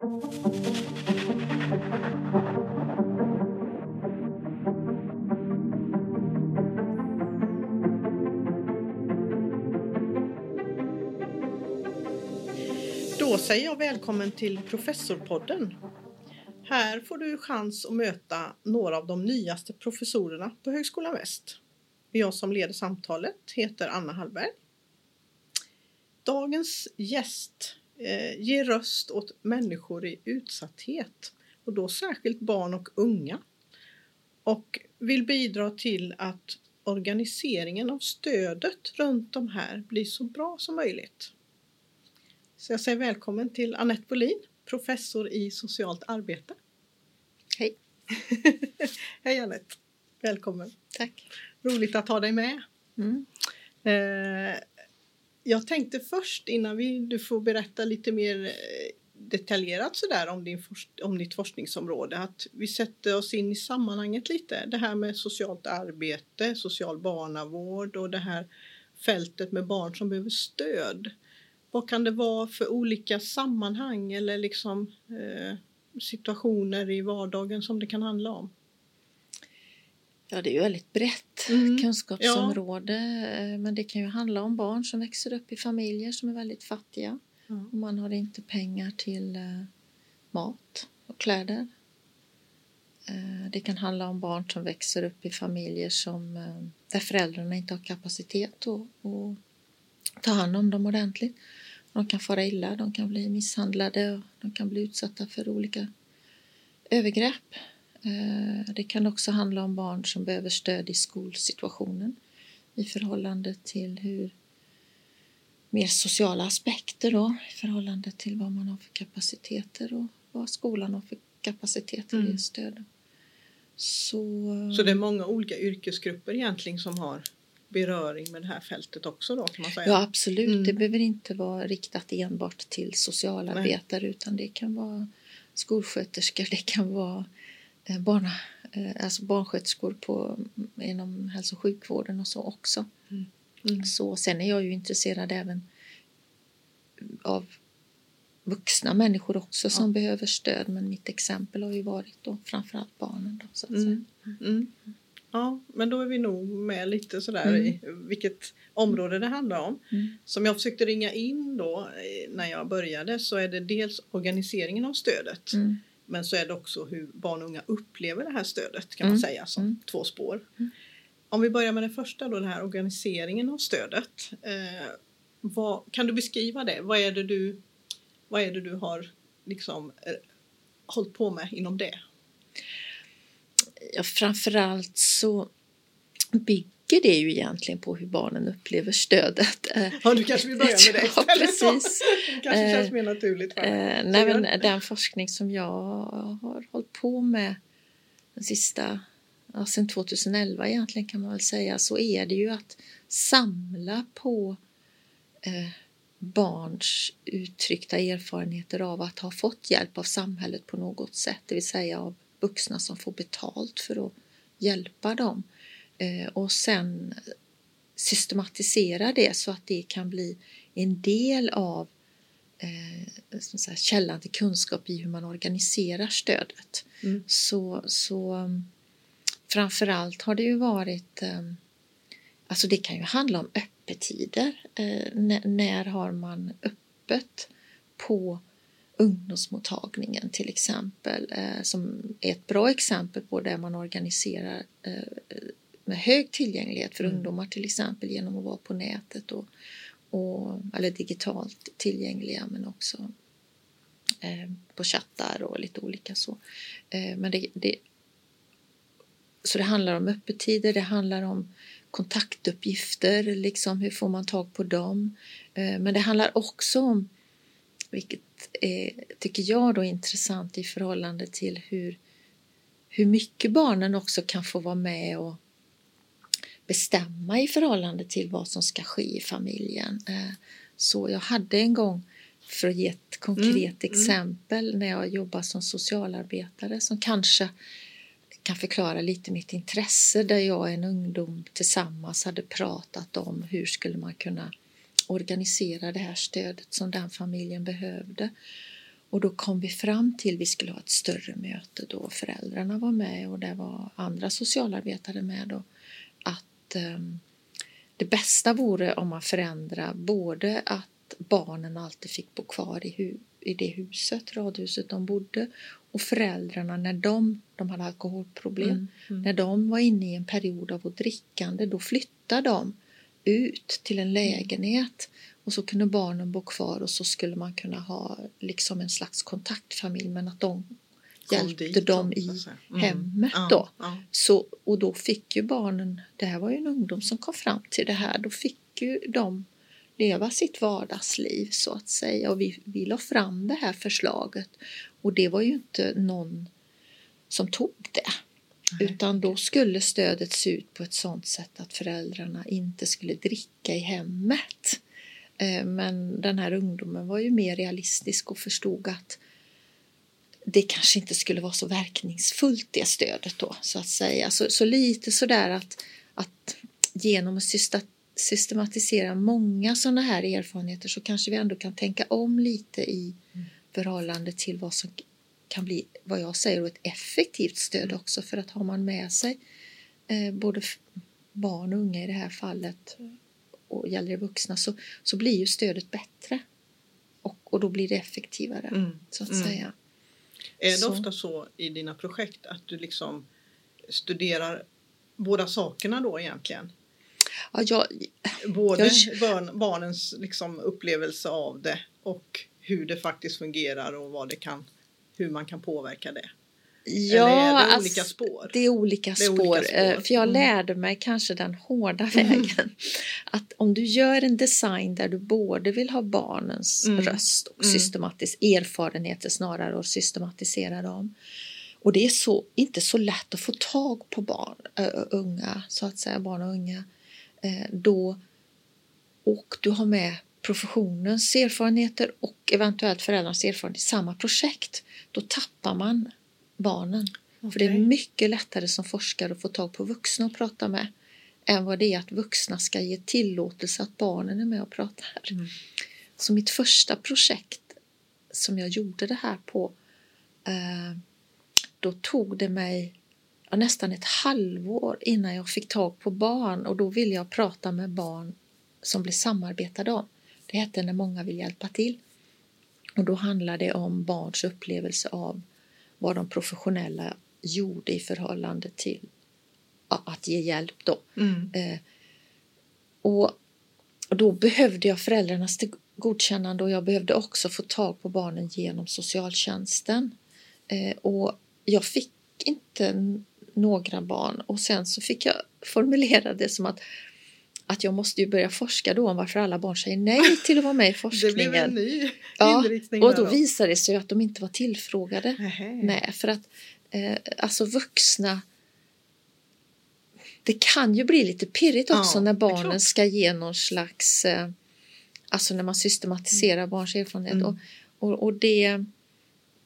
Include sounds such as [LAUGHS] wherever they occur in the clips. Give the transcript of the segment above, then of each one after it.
Då säger jag välkommen till Professorpodden. Här får du chans att möta några av de nyaste professorerna på Högskolan Väst. Jag som leder samtalet heter Anna Hallberg. Dagens gäst eh, ger röst åt människor i utsatthet och då särskilt barn och unga och vill bidra till att organiseringen av stödet runt de här blir så bra som möjligt. Så jag säger välkommen till Annette Bolin, professor i socialt arbete. Hej! [LAUGHS] Hej Annette! Välkommen! Tack! Roligt att ha dig med. Mm. Eh, jag tänkte först innan vi, du får berätta lite mer eh, detaljerat sådär om, din, om ditt forskningsområde att vi sätter oss in i sammanhanget lite. Det här med socialt arbete, social barnavård och det här fältet med barn som behöver stöd. Vad kan det vara för olika sammanhang eller liksom eh, situationer i vardagen som det kan handla om? Ja, det är ju väldigt brett Mm, kunskapsområde. eh, Men det kan ju handla om barn som växer upp i familjer som är väldigt fattiga. Ja. Och man har inte pengar till eh, mat och kläder. Eh, Det kan handla om barn som växer upp i familjer som, där föräldrarna inte har kapacitet att, att ta hand om dem ordentligt. De kan fara illa, de kan bli misshandlade och de kan bli utsatta för olika övergrepp. Eh, Det kan också handla om barn som behöver stöd i skolsituationen i förhållande till hur mer sociala aspekter då, i förhållande till vad man har för kapaciteter och vad skolan har för kapaciteter Mm. ge stöd. Så, Så det är många olika yrkesgrupper egentligen som har beröring med det här fältet också då kan man säga? Ja, absolut. Mm. Det behöver inte vara riktat enbart till socialarbetare utan det kan vara skolsköterskor, det kan vara eh, barna, eh, alltså barnsköterskor på, inom hälso och sjukvården och så också. Mm. Så, sen är jag ju intresserad även av vuxna människor också som behöver stöd men mitt exempel har ju varit då framförallt barnen. Då, så att säga. Mm. Mm. Ja, men då är vi nog med lite sådär Mm. i vilket område det handlar om. Mm. Som jag försökte ringa in då eh, när jag började så är det dels organiseringen av stödet Mm. Men så är det också hur barn och unga upplever det här stödet kan man Mm. säga som Mm. två spår. Mm. Om vi börjar med det första då, den här organiseringen av stödet. Eh, vad, kan du beskriva det? Vad är det du, vad är det du har liksom, eh, hållit på med inom det? Ja, framförallt så bygger det ju egentligen på hur barnen upplever stödet. Eh, [LAUGHS] Ja, du kanske vill börja med det [LAUGHS] Ja, precis. [LAUGHS] Det kanske Eh, känns mer naturligt. För. Eh, nej, men den forskning som jag har hållit på med den sista, ja, sen 2011 egentligen kan man väl säga, så är det ju att samla på eh, barns uttryckta erfarenheter av att ha fått hjälp av samhället på något sätt, det vill säga av vuxna som får betalt för att hjälpa dem. Eh, och sen systematisera det så att det kan bli en del av eh, källan till kunskap i hur man organiserar stödet. Mm. Så, så um, framförallt har det ju varit um, Alltså det kan ju handla om öppettider. Eh, när, när har man öppet på ungdomsmottagningen till exempel eh, som är ett bra exempel på där man organiserar eh, med hög tillgänglighet för Mm. ungdomar till exempel genom att vara på nätet och, och, eller digitalt tillgängliga men också eh, på chattar och lite olika så. Eh, men det, det, så det handlar om öppettider, det handlar om kontaktuppgifter, liksom hur får man tag på dem. Eh, men det handlar också om, vilket är, tycker jag då är intressant i förhållande till hur, hur mycket barnen också kan få vara med och bestämma i förhållande till vad som ska ske i familjen. Eh, Så jag hade en gång, för att ge ett konkret Mm, mm. exempel, när jag jobbade som socialarbetare som kanske kan förklara lite mitt intresse där jag och en ungdom tillsammans hade pratat om hur skulle man kunna organisera det här stödet som den familjen behövde. Och då kom vi fram till, vi skulle ha ett större möte då föräldrarna var med och det var andra socialarbetare med då, att eh, det bästa vore om man förändrar både att barnen alltid fick bo kvar i, hu i det huset, radhuset de bodde och föräldrarna när de, de hade alkoholproblem, mm, mm. när de var inne i en period av drickande då flyttade de ut till en lägenhet och så kunde barnen bo kvar och så skulle man kunna ha liksom en slags kontaktfamilj men att de hjälpte dem i mm. hemmet då. Ja, ja. Så, och då fick ju barnen, det här var ju en ungdom som kom fram till det här, då fick ju de leva sitt vardagsliv så att säga och vi, vi la fram det här förslaget och det var ju inte någon som tog det. Nej. Utan då skulle stödet se ut på ett sådant sätt att föräldrarna inte skulle dricka i hemmet. Eh, men den här ungdomen var ju mer realistisk och förstod att det kanske inte skulle vara så verkningsfullt det stödet då så att säga. Så, så lite sådär att, att genom att systematisera många sådana här erfarenheter så kanske vi ändå kan tänka om lite i mm. förhållande till vad som kan bli, vad jag säger, ett effektivt stöd också för att har man med sig eh, både barn och unga i det här fallet och gäller det vuxna så, så blir ju stödet bättre och, och då blir det effektivare mm. så att mm. säga. Är det så. ofta så i dina projekt att du liksom studerar båda sakerna då egentligen? Ja, jag, Både jag, barn, barnens liksom upplevelse av det och hur det faktiskt fungerar och vad det kan, hur man kan påverka det. Ja, Eller är det olika alltså, spår? Det är olika, det är spår, olika spår. Eh, för jag mm. lärde mig kanske den hårda vägen. Att om du gör en design där du både vill ha barnens mm. röst och mm. systematis erfarenheter snarare och systematisera dem. Och det är så, inte så lätt att få tag på barn, uh, unga, så att säga, barn och unga. Uh, då, och du har med professionens erfarenheter och eventuellt föräldrarnas erfarenhet i samma projekt. Då tappar man barnen. Okay. För det är mycket lättare som forskare att få tag på vuxna att prata med än vad det är att vuxna ska ge tillåtelse att barnen är med och pratar. Mm. Så mitt första projekt som jag gjorde det här på eh, då tog det mig ja, nästan ett halvår innan jag fick tag på barn och då ville jag prata med barn som blir samarbetade om. Det hette När många vill hjälpa till. Och då handlar det om barns upplevelse av vad de professionella gjorde i förhållande till att ge hjälp. Då. Mm. Eh, och, då behövde jag föräldrarnas godkännande och jag behövde också få tag på barnen genom socialtjänsten. Eh, och jag fick inte några barn och sen så fick jag formulera det som att att jag måste ju börja forska då om varför alla barn säger nej [LAUGHS] till att vara med i forskningen. det blev en ny ja, Och då visade det sig att de inte var tillfrågade. Nej, för att eh, alltså vuxna det kan ju bli lite pirrigt också ja, när barnen ska ge någon slags, eh, alltså när man systematiserar mm. barns erfarenhet. Mm. Och, och, och, det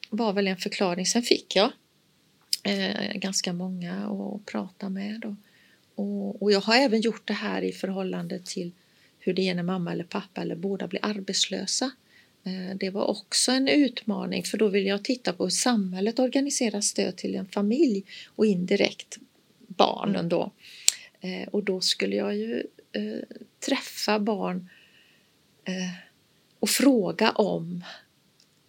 var väl en förklaring. Sen fick jag eh, ganska många att prata med. Och, och, och, jag har även gjort det här i förhållande till hur det är när mamma eller pappa eller båda blir arbetslösa. Eh, det var också en utmaning för då vill jag titta på hur samhället organiserar stöd till en familj och indirekt barnen då. Eh, och då skulle jag ju eh, träffa barn och fråga om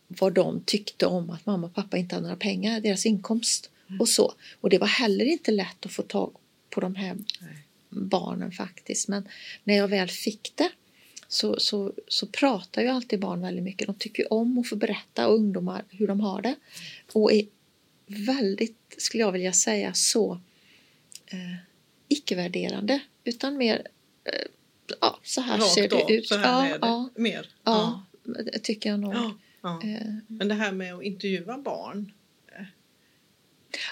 vad de tyckte om att mamma och pappa inte hade några pengar, deras inkomst mm. och så. Och det var heller inte lätt att få tag på de här Nej. barnen faktiskt. Men när jag väl fick det så, så, så pratar ju alltid barn väldigt mycket. De tycker om att få berätta och ungdomar hur de har det och är väldigt, skulle jag vilja säga, så eh, icke-värderande utan mer eh, ja, så här Rakt ser det ut. Så här ja, är det. Ja, mer. Ja, ja, det tycker jag nog. Ja, ja. Eh, Men det här med att intervjua barn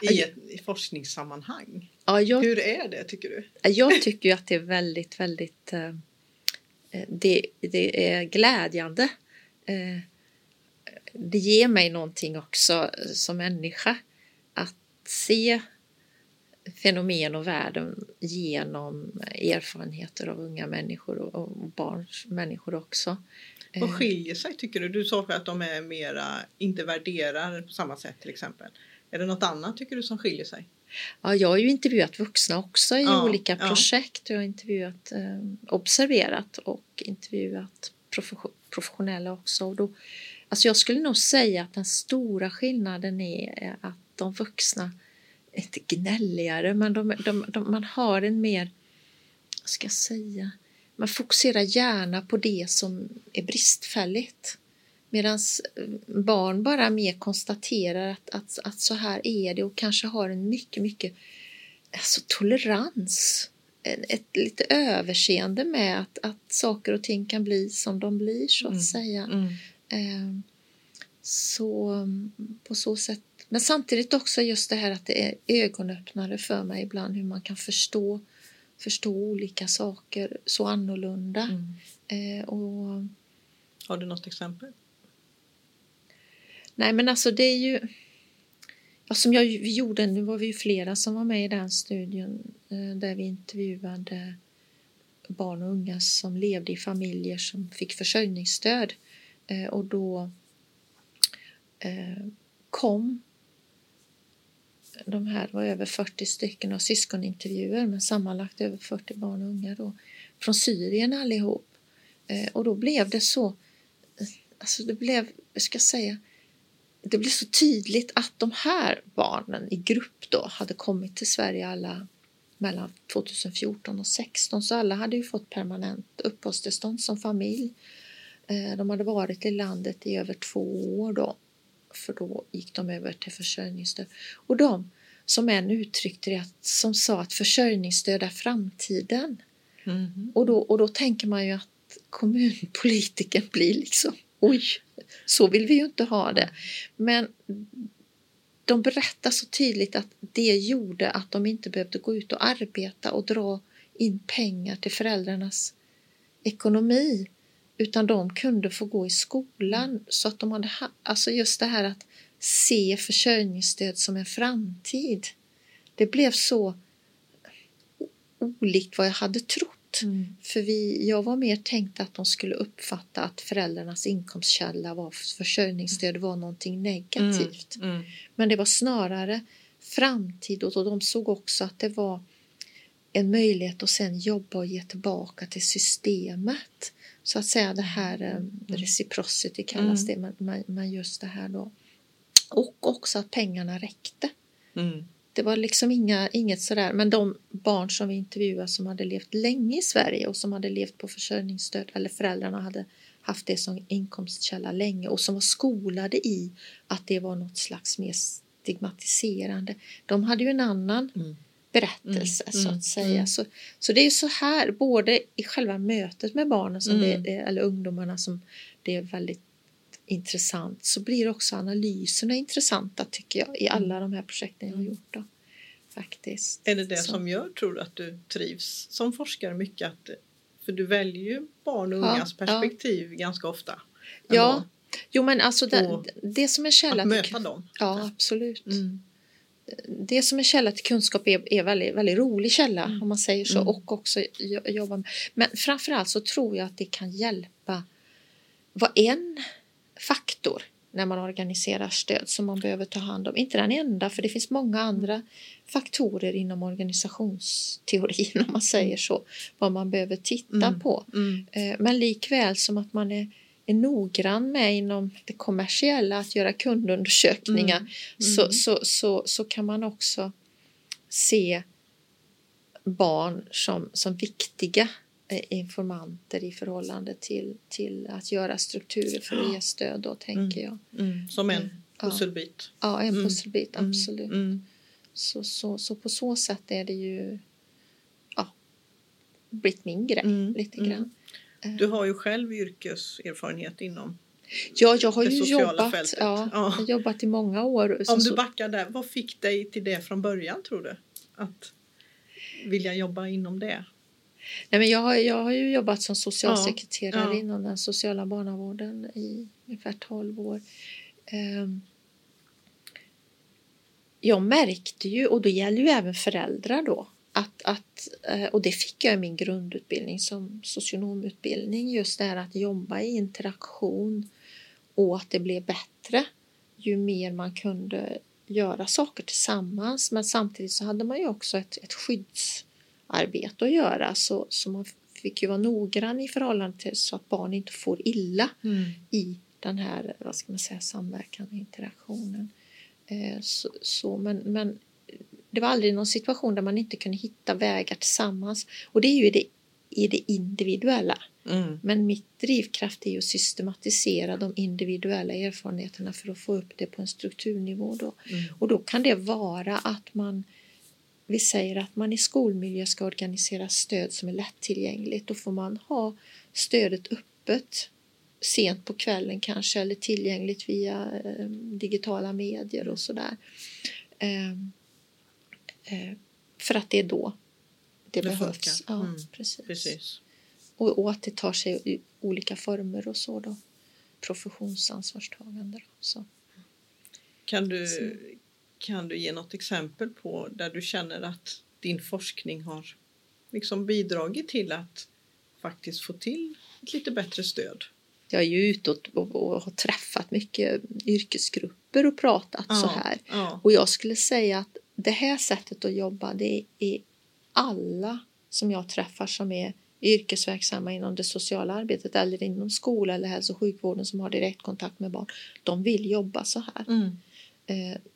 i ett i forskningssammanhang. Ja, jag, Hur är det tycker du? Jag tycker att det är väldigt, väldigt eh, eh, det, det är glädjande. Eh, det ger mig någonting också som människa att se fenomen och världen genom erfarenheter av unga människor och, och barns människor också. Vad skiljer sig tycker du? Du sa att de är mera, inte värderar på samma sätt till exempel. Är det något annat tycker du som skiljer sig? Ja, jag har ju intervjuat vuxna också i ja, olika projekt. Jag har intervjuat, eh, observerat och intervjuat professionella också. Och då, alltså jag skulle nog säga att den stora skillnaden är att de vuxna, inte gnälligare, men de, de, de, man har en mer, vad ska jag säga, man fokuserar gärna på det som är bristfälligt. Medan barn bara mer konstaterar att, att, att så här är det och kanske har en mycket, mycket alltså, tolerans. Ett lite överseende med att, att saker och ting kan bli som de blir så att mm. säga. Mm. Eh, så på så sätt. Men samtidigt också just det här att det är ögonöppnare för mig ibland hur man kan förstå, förstå olika saker så annorlunda. Mm. Eh, och, Har du något exempel? Nej men alltså det är ju ja, som jag vi gjorde, nu var vi ju flera som var med i den studien eh, där vi intervjuade barn och unga som levde i familjer som fick försörjningsstöd eh, och då eh, kom de här var över 40 stycken av syskonintervjuer med sammanlagt över 40 barn och unga då, från Syrien allihop. Och då blev det så, alltså det blev, jag ska säga, det blev så tydligt att de här barnen i grupp då hade kommit till Sverige alla mellan 2014 och 2016 så alla hade ju fått permanent uppehållstillstånd som familj. Eh, de hade varit i landet i över två år då för då gick de över till försörjningsstöd. Och de som en uttryckte det, som sa att försörjningsstöd är framtiden. Mm. Och, då, och då tänker man ju att kommunpolitiken blir liksom oj, så vill vi ju inte ha det. Men de berättar så tydligt att det gjorde att de inte behövde gå ut och arbeta och dra in pengar till föräldrarnas ekonomi utan de kunde få gå i skolan så att de hade alltså just det här att se försörjningsstöd som en framtid. Det blev så olikt vad jag hade trott. Mm. För vi, jag var mer tänkt att de skulle uppfatta att föräldrarnas inkomstkälla var försörjningsstöd var någonting negativt. Mm. Mm. Men det var snarare framtid och de såg också att det var en möjlighet att sen jobba och ge tillbaka till systemet. Så att säga det här um, reciprocity kallas mm. det, men, men just det här då. Och också att pengarna räckte. Mm. Det var liksom inga, inget sådär, men de barn som vi intervjuade som hade levt länge i Sverige och som hade levt på försörjningsstöd eller föräldrarna hade haft det som inkomstkälla länge och som var skolade i att det var något slags mer stigmatiserande. De hade ju en annan mm. berättelse mm. så att mm. säga. Mm. Så, så det är så här, både i själva mötet med barnen som det, mm. eller ungdomarna som det är väldigt intressant så blir också analyserna intressanta tycker jag i alla de här projekten jag har gjort. Då, faktiskt. Är det det så. som gör, tror du, att du trivs som forskare mycket? Att, för du väljer ju barn och ungas ja, perspektiv ja. ganska ofta. Ja, jo men alltså det, det som är källa att möta dem. Ja, absolut. Mm. Det som är källa till kunskap är, är väldigt, väldigt rolig källa mm. om man säger så mm. och också jobba med. Men framförallt så tror jag att det kan hjälpa vad en när man organiserar stöd som man behöver ta hand om. Inte den enda, för det finns många andra faktorer inom organisationsteorin [LAUGHS] om man säger så, vad man behöver titta mm. på. Mm. Eh, men likväl som att man är, är noggrann med inom det kommersiella att göra kundundersökningar mm. Så, mm. så, så, så kan man också se barn som, som viktiga informanter i förhållande till, till att göra strukturer för att ge stöd då tänker mm. jag. Mm. Som en mm. pusselbit. Ja, en pusselbit absolut. Så, så, så på så sätt är det ju ja, blivit min grej lite grann. Eh. Du har ju själv yrkeserfarenhet inom Ja, jag har ju jobbat, ja, ja. jobbat i många år. Om du backar där, vad fick dig till det från början tror du? Att vilja jobba inom det? Nej, men jag, har, jag har ju jobbat som socialsekreterare ja, ja. inom den sociala barnavården i ungefär 12 år. Um, jag märkte ju, och det gäller ju även föräldrar då, att, att, eh, och det fick jag i min grundutbildning som socionomutbildning, just det här att jobba i interaktion och att det blev bättre ju mer man kunde göra saker tillsammans. Men samtidigt så hade man ju också ett, ett skyddsarbete att göra så, så man fick ju vara noggrann i förhållande till så att barn inte får illa mm. i den här vad ska man säga, samverkan interaktionen. Eh, så, så, men, men det var aldrig någon situation där man inte kunde hitta vägar tillsammans. Och det är ju det, i det individuella. Mm. Men mitt drivkraft är ju att systematisera de individuella erfarenheterna för att få upp det på en strukturnivå. Då. Mm. Och då kan det vara att man vi säger att man i skolmiljö ska organisera stöd som är lättillgängligt. Då får man ha stödet öppet sent på kvällen kanske eller tillgängligt via eh, digitala medier och sådär. Eh, eh, för att det är då det, det behövs. Ja, mm, precis. precis. Och, och, att det tar sig i olika former och så då. Professionsansvarstagande. Då, så. Kan, du. Kan du ge något exempel på där du känner att din forskning har liksom bidragit till att faktiskt få till ett lite bättre stöd? jag är ju ute och, har träffat mycket yrkesgrupper och pratat ja, så här. Ja. Och jag skulle säga att det här sättet att jobba det är alla som jag träffar som är yrkesverksamma inom det sociala arbetet eller inom skola eller hälso och sjukvården som har direktkontakt med barn. De vill jobba så här. Mm.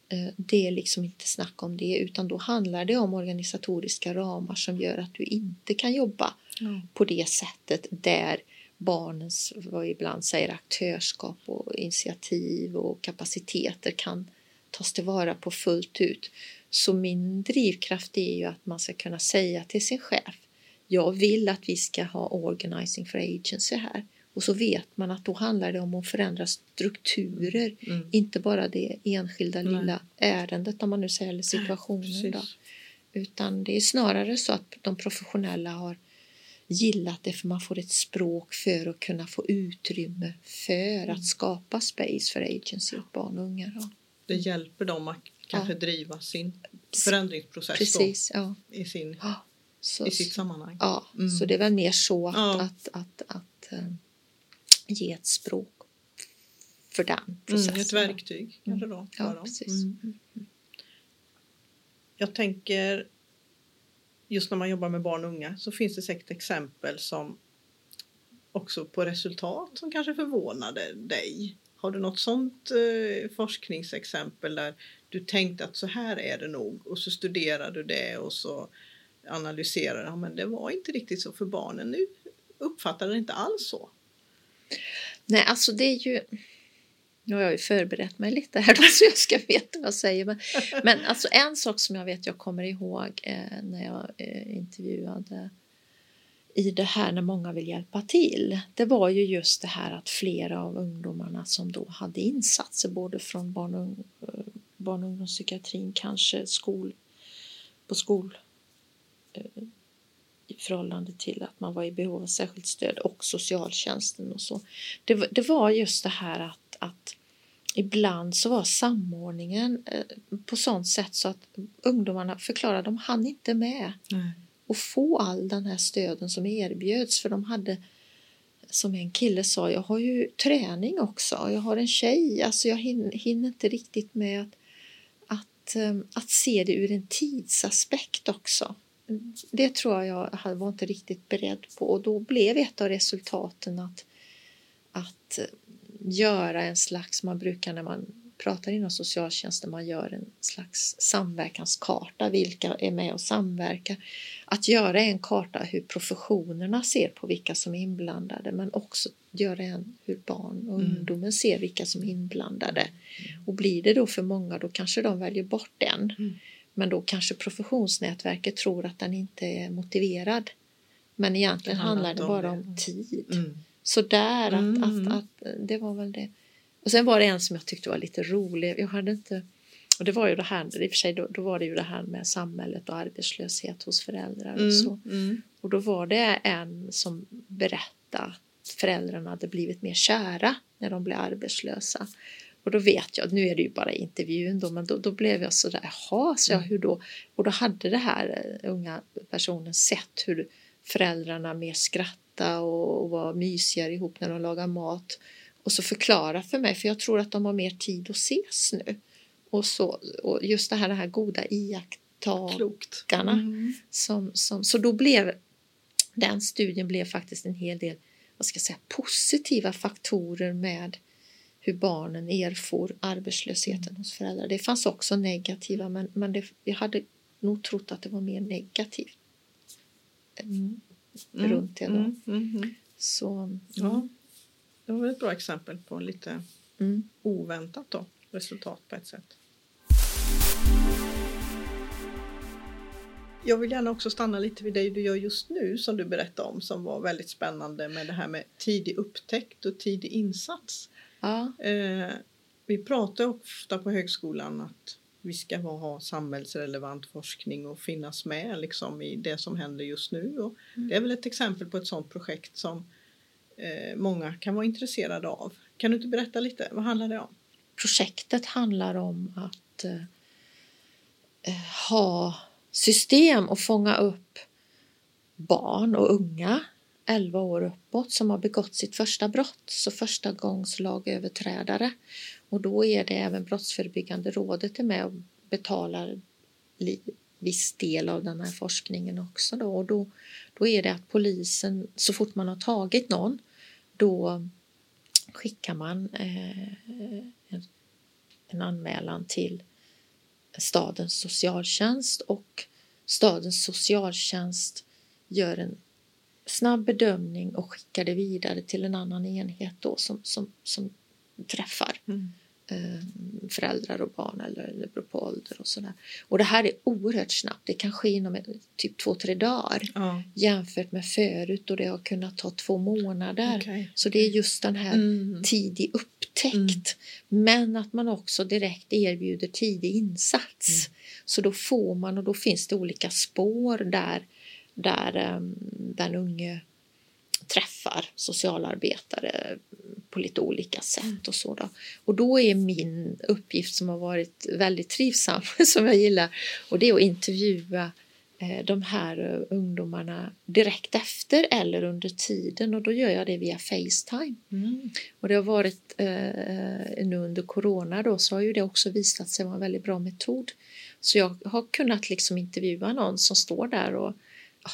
Eh, det är liksom inte snack om det utan då handlar det om organisatoriska ramar som gör att du inte kan jobba mm. på det sättet där barnens, vad vi ibland säger, aktörskap och initiativ och kapaciteter kan tas tillvara på fullt ut. Så min drivkraft är ju att man ska kunna säga till sin chef jag vill att vi ska ha organizing for agency här. Och så vet man att då handlar det om att förändra strukturer, mm. inte bara det enskilda Nej. lilla ärendet om man nu säger, eller situationen. Då. Utan det är snarare så att de professionella har gillat det för man får ett språk för att kunna få utrymme för mm. att skapa space för agency åt barn och unga. Då. Det hjälper dem att kanske ja. driva sin förändringsprocess Precis, då, ja. i, sin, så, i sitt sammanhang. Ja, mm. så det är väl mer så att, ja. att, att, att, att äh, ge ett språk för den processen. Mm, ett verktyg kanske då. Ja, precis. Mm. Jag tänker just när man jobbar med barn och unga så finns det säkert exempel som också på resultat som kanske förvånade dig. Har du något sånt eh, forskningsexempel där du tänkte att så här är det nog och så studerar du det och så analyserar du, ja, men det var inte riktigt så för barnen nu uppfattar det inte alls så. Nej, alltså det är ju nu har jag ju förberett mig lite här då, [LAUGHS] så jag ska veta vad jag säger. Men, men alltså en sak som jag vet jag kommer ihåg eh, när jag eh, intervjuade i det här när många vill hjälpa till. Det var ju just det här att flera av ungdomarna som då hade insatser både från barn och, eh, barn och ungdomspsykiatrin, kanske skol, på skol eh, i förhållande till att man var i behov av särskilt stöd och socialtjänsten och så. Det, det var just det här att att ibland så var samordningen eh, på sånt sätt så att ungdomarna förklarade att de hann inte med mm. och få all den här stöden som erbjöds för de hade som en kille sa, jag har ju träning också, jag har en tjej, alltså jag hinner, hinner inte riktigt med att, att, eh, att se det ur en tidsaspekt också. Det tror jag jag var inte riktigt beredd på och då blev ett av resultaten att, att göra en slags, man brukar när man pratar inom socialtjänsten, man gör en slags samverkanskarta, vilka är med och samverkar. Att göra en karta hur professionerna ser på vilka som är inblandade men också göra en hur barn och mm. ungdomen ser vilka som är inblandade. Och blir det då för många då kanske de väljer bort den. Mm. Men då kanske professionsnätverket tror att den inte är motiverad. Men egentligen det handlar det bara om tid. Mm. Så där, att, mm. att, att, det var väl det. Och sen var det en som jag tyckte var lite rolig. Jag hade inte, och det var ju det här, i och för sig då, då var det ju det här med samhället och arbetslöshet hos föräldrar och mm. så. Mm. Och då var det en som berättade att föräldrarna hade blivit mer kära när de blev arbetslösa. Och då vet jag, nu är det ju bara intervjun då, men då, då blev jag sådär, jaha, så jag, Mm. hur då? Och då hade det här eh, unga personen sett hur föräldrarna mer skrattade och, och var mysigare ihop när de lagade mat. Och så förklara för mig, för jag tror att de har mer tid att ses nu. Och, så, och just det här, det här goda iakttagandet Klokt. Garna. Mm. som, som, så då blev den studien blev faktiskt en hel del vad ska jag säga, positiva faktorer med hur barnen erfor arbetslösheten hos föräldrar. Det fanns också negativa men, men det, jag hade nog trott att det var mer negativt mm, Mm. runt det då. Mm. Mm. Mm. Så, Ja. Det var ett bra exempel på lite mm, oväntat då, resultat på ett sätt. Jag vill gärna också stanna lite vid det du gör just nu som du berättade om som var väldigt spännande med det här med tidig upptäckt och tidig insats. Ja, Eh, vi pratar ofta på högskolan att vi ska ha samhällsrelevant forskning och finnas med liksom, i det som händer just nu. Och Mm. det är väl ett exempel på ett sådant projekt som eh, många kan vara intresserade av. Kan du inte berätta lite? Vad handlar det om? projektet handlar om att eh, eh, ha system och fånga upp barn och unga 11 år uppåt som har begått sitt första brott, så första gångs lagöverträdare. Och då är det även Brottsförebyggande rådet är med och betalar viss del av den här forskningen också. Då. Och då, då är det att polisen, så fort man har tagit någon, då skickar man eh, en, en anmälan till stadens socialtjänst och stadens socialtjänst gör en snabb bedömning och skickar det vidare till en annan enhet då som, som, som träffar eh, föräldrar och barn eller, eller beror på ålder och sådär. Och det här är oerhört snabbt. Det kan ske inom typ två, tre dagar Ja, jämfört med förut och det har kunnat ta två månader. okej. Så det är just den här Mm. tidig upptäckt. Men att man också direkt erbjuder tidig insats. Så då får man och då finns det olika spår där, där um, den unge träffar socialarbetare på lite olika sätt och så då. Och då är min uppgift som har varit väldigt trivsam, [LAUGHS] som jag gillar, och det är att intervjua eh, de här eh, ungdomarna direkt efter eller under tiden och då gör jag det via Facetime. Mm. Och det har varit eh, nu under corona då så har ju det också visat sig vara en väldigt bra metod. Så jag har kunnat liksom intervjua någon som står där och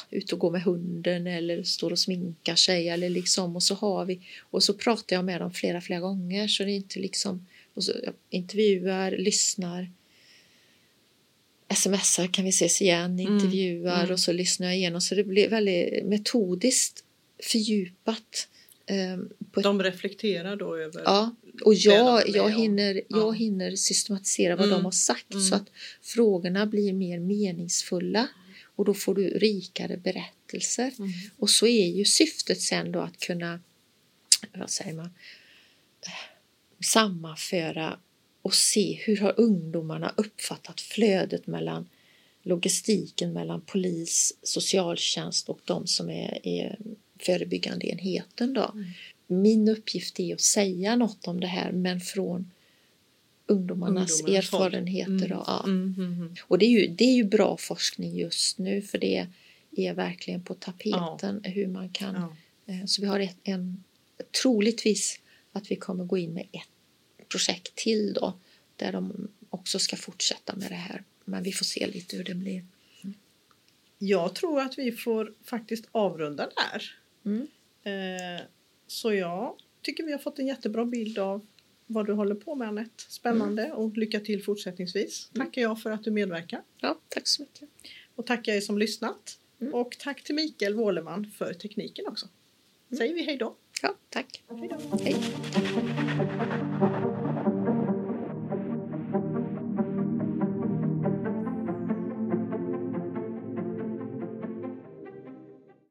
ute och går med hunden eller står och sminkar sig eller liksom och så har vi och så pratar jag med dem flera flera gånger så det är inte liksom och så intervjuar, lyssnar smsar kan vi ses igen, Mm, intervjuar mm. och så lyssnar jag igenom så det blir väldigt metodiskt fördjupat eh, De reflekterar då över... Ja, och jag, jag, hinner, jag Ja. hinner systematisera vad Mm, de har sagt mm. så att frågorna blir mer meningsfulla och då får du rikare berättelser. Mm. Och så är ju syftet sen då att kunna, vad säger man, sammanföra och se hur har ungdomarna uppfattat flödet mellan logistiken mellan polis, socialtjänst och de som är, är förebyggande enheten då. Mm. Min uppgift är att säga något om det här men från ungdomarnas, håll. erfarenheter. Mm. Och, ja. Mm, mm, mm. och det är, ju, det är ju bra forskning just nu för det är verkligen på tapeten hur man kan Ja. Eh, Så vi har ett, en, troligtvis att vi kommer gå in med ett projekt till då där de också ska fortsätta med det här. Men vi får se lite hur det blir. Jag tror att vi får faktiskt avrunda där. Mm. Eh, så jag tycker vi har fått en jättebra bild av vad du håller på med Anette. Spännande och lycka till fortsättningsvis. Mm. Tackar jag för att du medverkar. Ja, tack så mycket. Och tackar er som lyssnat. Mm. Och tack till Mikael Wåleman för tekniken också. Säger vi hej då. Ja, tack. Hej då. Hej.